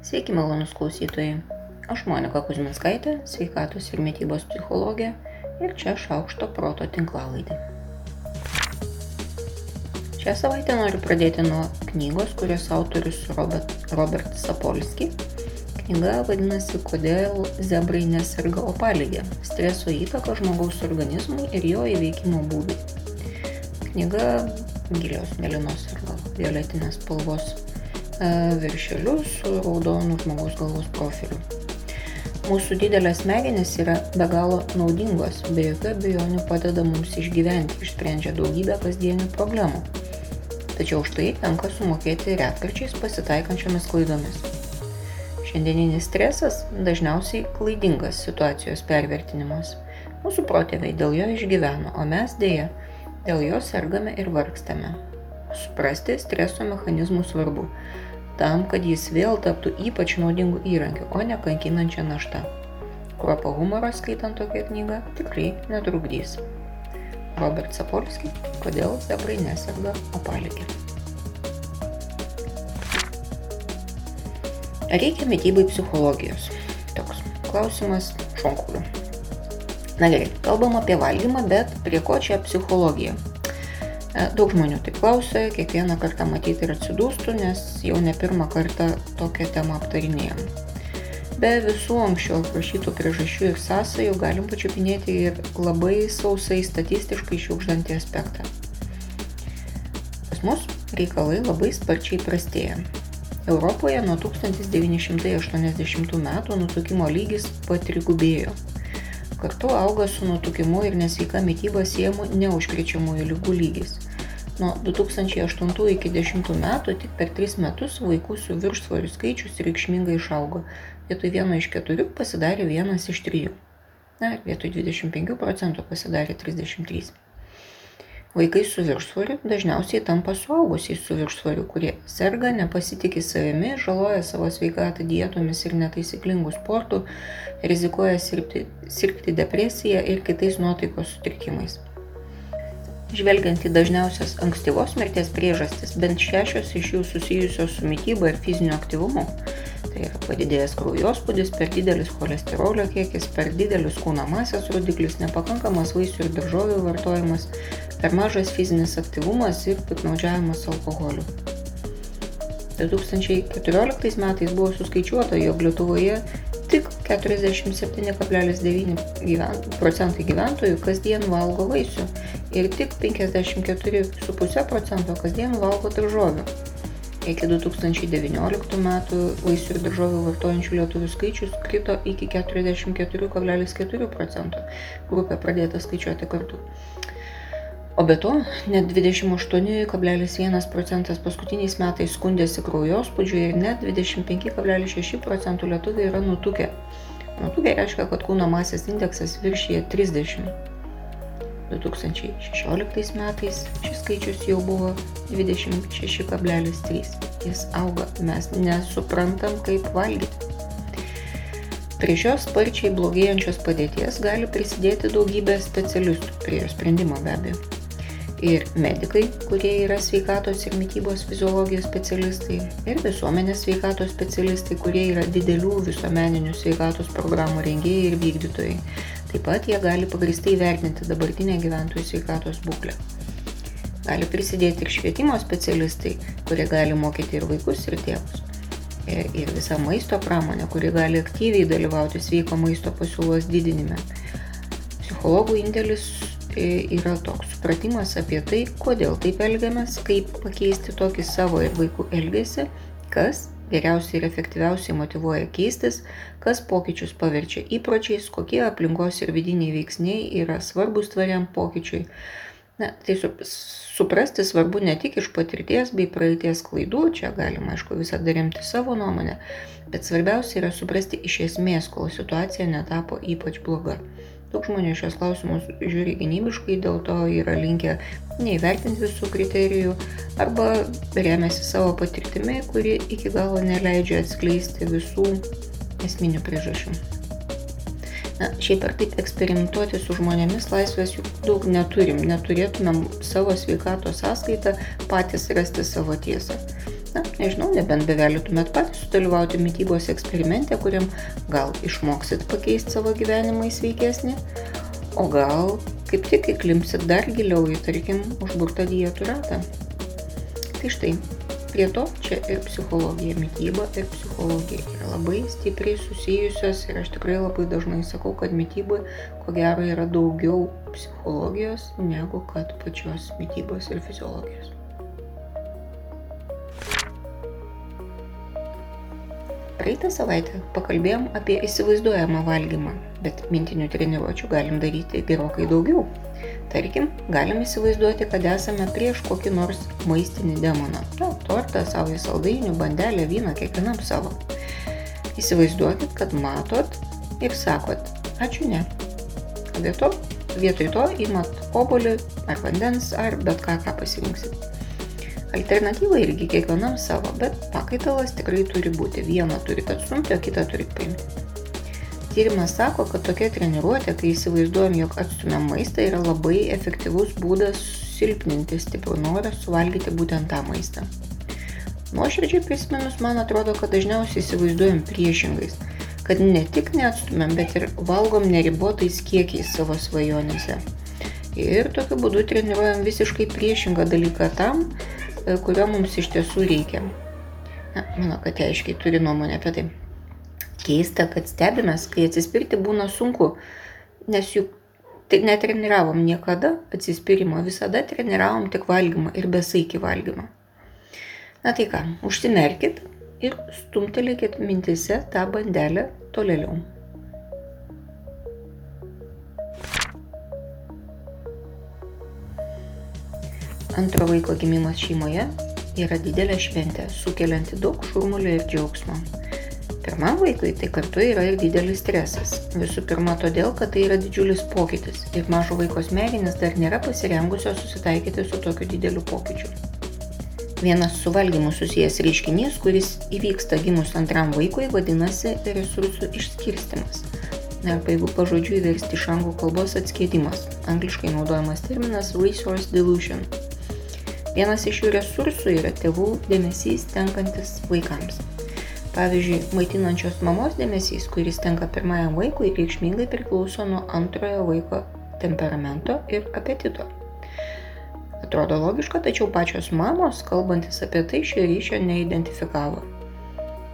Sveiki, malonus klausytojai. Aš Monika Kuzminskaitė, sveikatos ir mytybos psichologė ir čia šaukšto proto tinklalaidė. Šią savaitę noriu pradėti nuo knygos, kurios autorius Robert, Robert Sapolski. Knyga vadinasi Kodėl zebrai neserga opaligė - streso įtaka žmogaus organizmui ir jo įveikimo būdai. Knyga gilios mėlynos arba violetinės spalvos viršeliu su raudonu žmogaus galvos profiliu. Mūsų didelės smegenys yra be galo naudingos, be jokių abejonių padeda mums išgyventi, išsprendžia daugybę kasdienių problemų. Tačiau už tai tenka sumokėti retkarčiais pasitaikančiomis klaidomis. Šiandieninis stresas dažniausiai klaidingas situacijos pervertinimas. Mūsų protėviai dėl jo išgyveno, o mes dėja dėl jo sergame ir vargstame. Suprasti streso mechanizmų svarbu tam, kad jis vėl taptų ypač naudingų įrankių, o ne kankinančia našta. Kruopo humoras skaitant tokią knygą tikrai netrukdys. Robert Sapolski, kodėl zebrai neserga opaligė. Reikia mytybai psichologijos. Toks klausimas šonkuliu. Na gerai, kalbam apie valgymą, bet prie ko čia psichologija? E, daug žmonių taip klausia, kiekvieną kartą matyti ir atsidūstų, nes jau ne pirmą kartą tokią temą aptarinėjom. Be visų anksčiau aprašytų priežasčių ir sąsajų galim pačiupinėti ir labai sausai statistiškai šiukždantį aspektą. Pas mus reikalai labai sparčiai prastėja. Europoje nuo 1980 metų nutukimo lygis patrigubėjo Kartu auga su nutukimu ir nesveika mytyba siejamų neužkrečiamųjų lygų lygis. Nuo 2008 iki 2010 metų tik per 3 metus vaikų su viršsvoriu skaičius reikšmingai išaugo. Vietoj vieno iš keturių pasidarė vienas iš trijų. Na, vietoj 25 procentų pasidarė 33. Vaikai su viršsvoriu dažniausiai tampa suaugusiais su viršsvoriu, kurie serga, nepasitikė savimi, žaloja savo sveikatą dietomis ir netaisyklingų sportų, rizikuoja sirgti, sirgti depresiją ir kitais nuotaikos sutrikimais. Žvelgiant į dažniausias ankstyvos mirties priežastis, bent šešios iš jų susijusios su mytyba ir fiziniu aktyvumu. Tai yra padidėjęs kraujospūdis, per didelis cholesterolio kiekis, per didelis kūno masės rodiklis, nepakankamas vaisių ir daržovių vartojimas, per mažas fizinis aktyvumas ir piknaudžiavimas alkoholiu. 2014 metais buvo suskaičiuota, jog Lietuvoje tik 47,9 procentai gyventojų kasdien valgo vaisių ir tik 54,5 procento kasdien valgo daržovių. Iki 2019 metų vaisių ir daržovių vartojančių lietuvių skaičius krito iki 44,4 procentų. Grupė pradėta skaičiuoti kartu. O be to, net 28,1 procentas paskutiniais metais skundėsi kraujospūdžiu ir net 25,6 procentų lietuvių yra nutukę. Nutukę reiškia, kad kūno masės indeksas viršyje 30. 2016 metais šis skaičius jau buvo 26,3. Jis auga, mes nesuprantam, kaip valgyti. Prie šios sparčiai blogėjančios padėties gali prisidėti daugybė specialistų, prie jo sprendimo be abejo ir medikai, kurie yra sveikatos ir mytybos fiziologijos specialistai, ir visuomenės sveikatos specialistai, kurie yra didelių visuomeninių sveikatos programų rengėjai ir vykdytojai. Taip pat jie gali pagristai vertinti dabartinę gyventojų sveikatos būklę. Gali prisidėti ir švietimo specialistai, kurie gali mokyti ir vaikus, ir tėvus. Ir, ir visa maisto pramonė, kuri gali aktyviai dalyvauti sveiko maisto pasiūlos didinime. Psichologų indėlis yra toks supratimas apie tai, kodėl taip elgiamės, kaip pakeisti tokį savo ir vaikų elgesį, kas geriausiai ir efektyviausiai motivuoja keistis, kas pokyčius paverčia įpročiais, kokie aplinkos ir vidiniai veiksniai yra svarbus tvariam pokyčiui. Na, tai suprasti svarbu ne tik iš patirties bei praeities klaidų, čia galima aišku visada remti savo nuomonę, bet svarbiausia yra suprasti iš esmės, kol situacija netapo ypač bloga. Daug žmonių šios klausimus žiūri gynybiškai, dėl to yra linkę neįvertinti visų kriterijų arba remiasi savo patirtimi, kuri iki galo neleidžia atskleisti visų esminių priežasčių. Na, šiaip ar taip eksperimentuoti su žmonėmis laisvės juk daug neturim, neturėtumėm savo sveikato sąskaitą patys rasti savo tiesą. Na, nežinau, nebent bevelytumėt patys sudalyvauti mytybos eksperimente, kuriam gal išmoksit pakeisti savo gyvenimą į sveikesnį, o gal kaip tik įklimpsit dar giliau į, tarkim, užburtą dietų ratą. Tai štai, prie to čia ir psichologija, mytyba ir psichologija yra labai stipriai susijusios ir aš tikrai labai dažnai sakau, kad mytybai ko gero yra daugiau psichologijos negu kad pačios mytybos ir fiziologijos. Praeitą savaitę pakalbėjom apie įsivaizduojamą valgymą, bet mintinių treniruočių galim daryti gerokai daugiau. Tarkim, galim įsivaizduoti, kad esame prieš kokį nors maistinį demoną. Na, tortą, savo saldainių, bandelę, vyną, kiekvienam savo. Įsivaizduokit, kad matot ir sakot, ačiū ne. Vietoj to, vietoj to imat obolį ar vandens ar bet ką, ką pasirinksit. Alternatyva irgi kiekvienam savo, bet pakaitalas tikrai turi būti. Vieną turi atstumti, o kitą turi paimti. Tyrimas sako, kad tokia treniruotė, kai įsivaizduojam, jog atstumiam maistą, yra labai efektyvus būdas silpninti stiprų norą suvalgyti būtent tą maistą. Nuoširdžiai prisiminus, man atrodo, kad dažniausiai įsivaizduojam priešingais, kad ne tik neatstumiam, bet ir valgom neribotais kiekiais savo svajonėse. Ir tokiu būdu treniruojam visiškai priešingą dalyką tam, kurio mums iš tiesų reikia. Na, mano katė aiškiai turi nuomonę apie tai. Keista, kad stebimės, kai atsispirti būna sunku, nes juk tai netreniravom niekada atsispirimo, visada treniravom tik valgymą ir besaikį valgymą. Na tai ką, užsimerkit ir stumtelėkit mintise tą bandelę tolėliau. Antro vaiko gimimas šeimoje yra didelė šventė, sukelianti daug šurmulio ir džiaugsmo. Pirmam vaikui tai kartu yra ir didelis stresas. Visų pirma, todėl, kad tai yra didžiulis pokytis ir mažo vaiko smegenis dar nėra pasirengusios susitaikyti su tokiu dideliu pokyčiu. Vienas su valgymu susijęs reiškinys, kuris įvyksta gimus antram vaikui, vadinasi resursų išskirstimas. Arba jeigu pažodžiu įversti iš anglų kalbos atskėdimas. Angliškai naudojamas terminas resource dilution. Vienas iš jų resursų yra tėvų dėmesys tenkantis vaikams. Pavyzdžiui, maitinančios mamos dėmesys, kuris tenka pirmajam vaikui, reikšmingai priklauso nuo antrojo vaiko temperamento ir apetito. Atrodo logiška, tačiau pačios mamos, kalbantis apie tai, šio ryšio neidentifikavo.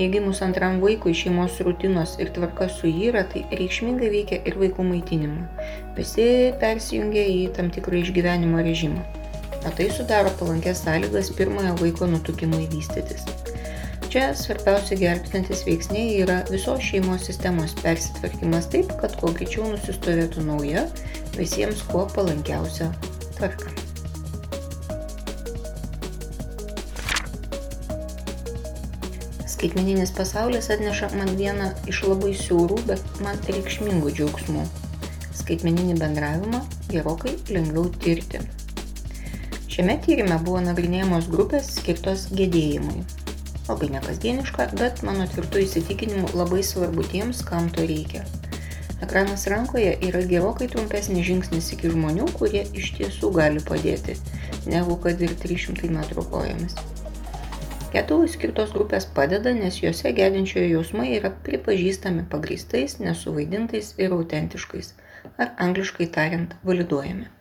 Jei gimus antram vaikui šeimos rutinos ir tvarka suyra, tai reikšmingai veikia ir vaikų maitinimą. Visi persijungia į tam tikrą išgyvenimo režimą o tai sudaro palankės sąlygas pirmojo vaiko nutukimui vystytis. Čia svarbiausia gelbstintis veiksniai yra visos šeimos sistemos persitvarkymas taip, kad kuo greičiau nusistovėtų nauja, visiems kuo palankiausia tvarka. Skaitmeninis pasaulis atneša man vieną iš labai siaurų, bet man reikšmingų džiaugsmų. Skaitmeninį bendravimą gerokai lengviau tirti. Šiame tyrime buvo nagrinėjamos grupės skirtos gedėjimui. Labai nekasdieniška, bet mano tvirtų įsitikinimu labai svarbu tiems, kam to reikia. Ekranas rankoje yra gerokai trumpesnis žingsnis iki žmonių, kurie iš tiesų gali padėti, negu kad ir 300 metrų kojomis. Gedului skirtos grupės padeda, nes juose gedinčiojo jausmai yra pripažįstami pagristais, nesuvaidintais ir autentiškais, ar angliškai tariant, validuojami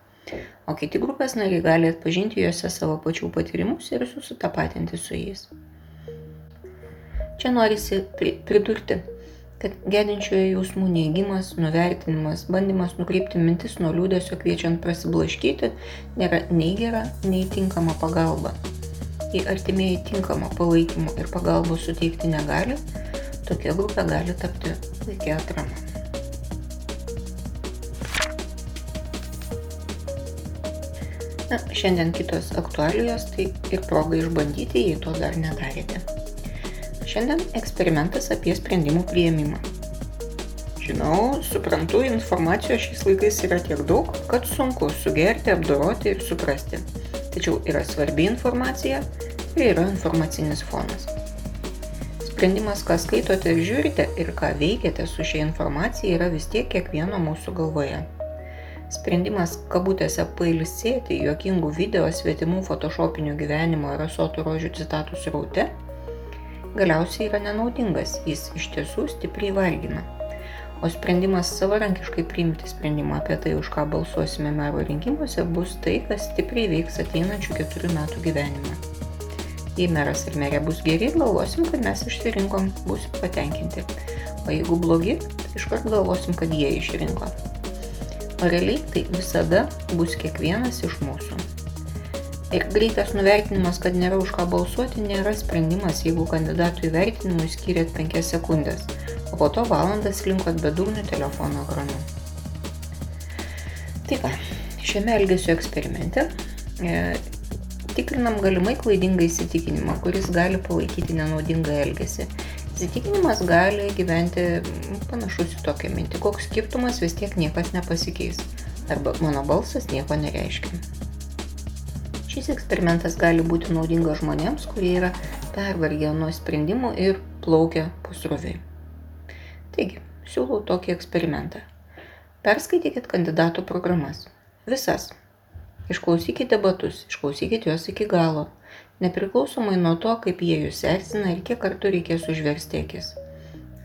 o kiti grupės nariai gali atpažinti juose savo pačių patyrimus ir susitapatinti su jais. Čia norisi pridurti, kad gedinčiojo jausmų neigimas, nuvertinimas, bandymas nukreipti mintis nuo liūdėsio kviečiant prasiblaškyti nėra nei gera, nei tinkama pagalba. Jei artimieji tinkamo palaikymo ir pagalbos suteikti negali, tokia grupė gali tapti puikia atrama. Na, šiandien kitos aktualijos, tai ir proga išbandyti, jei to dar nedarėte. Šiandien eksperimentas apie sprendimų prieimimą. Žinau, suprantu, informacijos šiais laikais yra tiek daug, kad sunku sugerti, apdoroti ir suprasti. Tačiau yra svarbi informacija ir yra informacinis fonas. Sprendimas, ką skaitote ir žiūrite ir ką veikiate su šia informacija yra vis tiek kiekvieno mūsų galvoje. Sprendimas kabutėse pailsėti juokingų video svetimų photoshopinių gyvenimo ir asotų rožių citatų sraute galiausiai yra nenaudingas, jis iš tiesų stipriai vargina. O sprendimas savarankiškai priimti sprendimą apie tai, už ką balsuosime mero rinkimuose, bus tai, kas stipriai veiks ateinančių keturių metų gyvenimą. Jei meras ir merė bus geri, galvosim, kad mes išsirinkom, bus patenkinti. O jeigu blogi, tai iškart galvosim, kad jie išrinko. O realiai tai visada bus kiekvienas iš mūsų. Ir greitas nuvertinimas, kad nėra už ką balsuoti, nėra sprendimas, jeigu kandidatų įvertinimui skiriat 5 sekundės, o po to valandas linkot bedurnių telefono ekranu. Tai va, šiame elgesio eksperimente e, tikrinam galimai klaidingą įsitikinimą, kuris gali palaikyti nenaudingą elgesį Įsitikinimas gali gyventi panašus į tokią mintį, koks skirtumas vis tiek niekas nepasikeis, arba mano balsas nieko nereiškia. Šis eksperimentas gali būti naudingas žmonėms, kurie yra pervargę nuo sprendimų ir plaukia pusroviai. Taigi, siūlau tokį eksperimentą. Perskaitykit kandidatų programas. Visas. Išklausykite debatus, išklausykite juos iki galo nepriklausomai nuo to, kaip jie jūs erzina ir kiek kartų reikės užversti akis.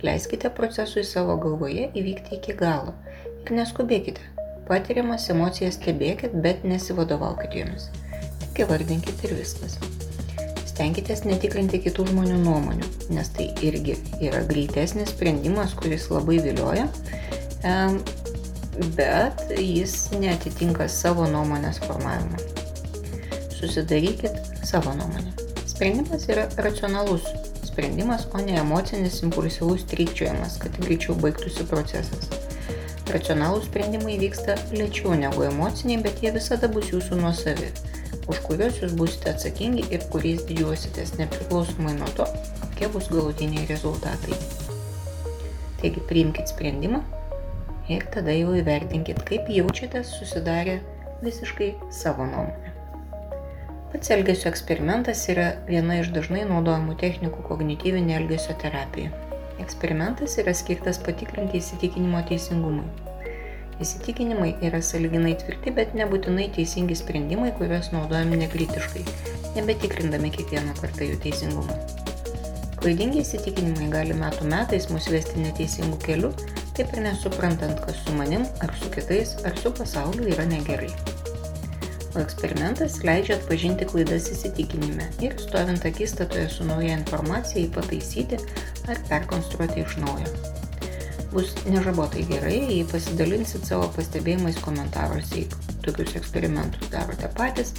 Leiskite procesui savo galvoje įvykti iki galo ir neskubėkite. Patiriamas emocijas stebėkit, bet nesivadovaukit jomis. Tik įvardinkit ir viskas. Stenkitės netikrinti kitų žmonių nuomonių, nes tai irgi yra greitesnis sprendimas, kuris labai vilioja, bet jis netitinka savo nuomonės formavimo. Susidarykit savo nuomonę. Sprendimas yra racionalus sprendimas, o ne emocinis impulsyvus trykčiojimas, kad greičiau baigtųsi procesas. Racionalūs sprendimai vyksta lėčiau negu emociniai, bet jie visada bus jūsų nuosavi, už kuriuos jūs būsite atsakingi ir kuriais didžiuositės nepriklausomai nuo to, kokie bus galutiniai rezultatai. Taigi priimkite sprendimą ir tada jau įvertinkit, kaip jaučiatės susidarę visiškai savo nuomonę. Pats elgesio eksperimentas yra viena iš dažnai naudojamų technikų kognityvinė elgesio terapija. Eksperimentas yra skirtas patikrinti įsitikinimo teisingumui. Įsitikinimai yra saliginai tvirti, bet nebūtinai teisingi sprendimai, kuriuos naudojame nekritiškai, nebetikrindami kiekvieną kartą jų teisingumą. Klaidingi įsitikinimai gali metų metais mus vesti neteisingų kelių, taip ir nesuprantant, kas su manim, ar su kitais, ar su pasauliu yra negerai o eksperimentas leidžia atpažinti klaidas įsitikinime ir stovint akistatoje su nauja informacija jį pataisyti ar perkonstruoti iš naujo. Bus nežabotai gerai, jei pasidalinsit savo pastebėjimais komentaruose, jei tokius eksperimentus darote patys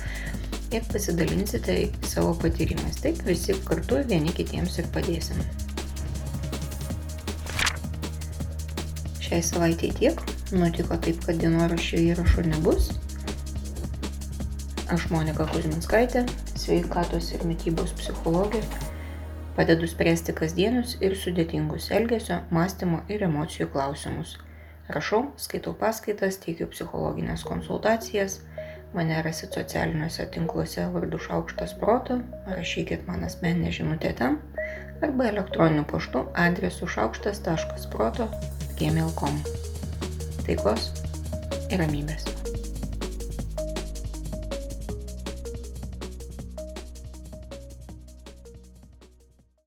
ir pasidalinsite savo patyrimais. Taip visi kartu vieni kitiems ir padėsim. Šiai savaitėje tiek. Nutiko taip, kad dienoraščio įrašo nebus, Aš Monika Kuzminskaitė, sveikatos ir mytybos psichologė, padedu spręsti kasdienius ir sudėtingus elgesio, mąstymo ir emocijų klausimus. Rašau, skaitau paskaitas, teikiu psichologinės konsultacijas, mane rasit socialiniuose tinkluose vardu Šaukštas Proto, rašykit man asmeninę žinutę ten arba elektroniniu paštu adresu šaukštas.proto gmail.com. Taikos ir ramybės.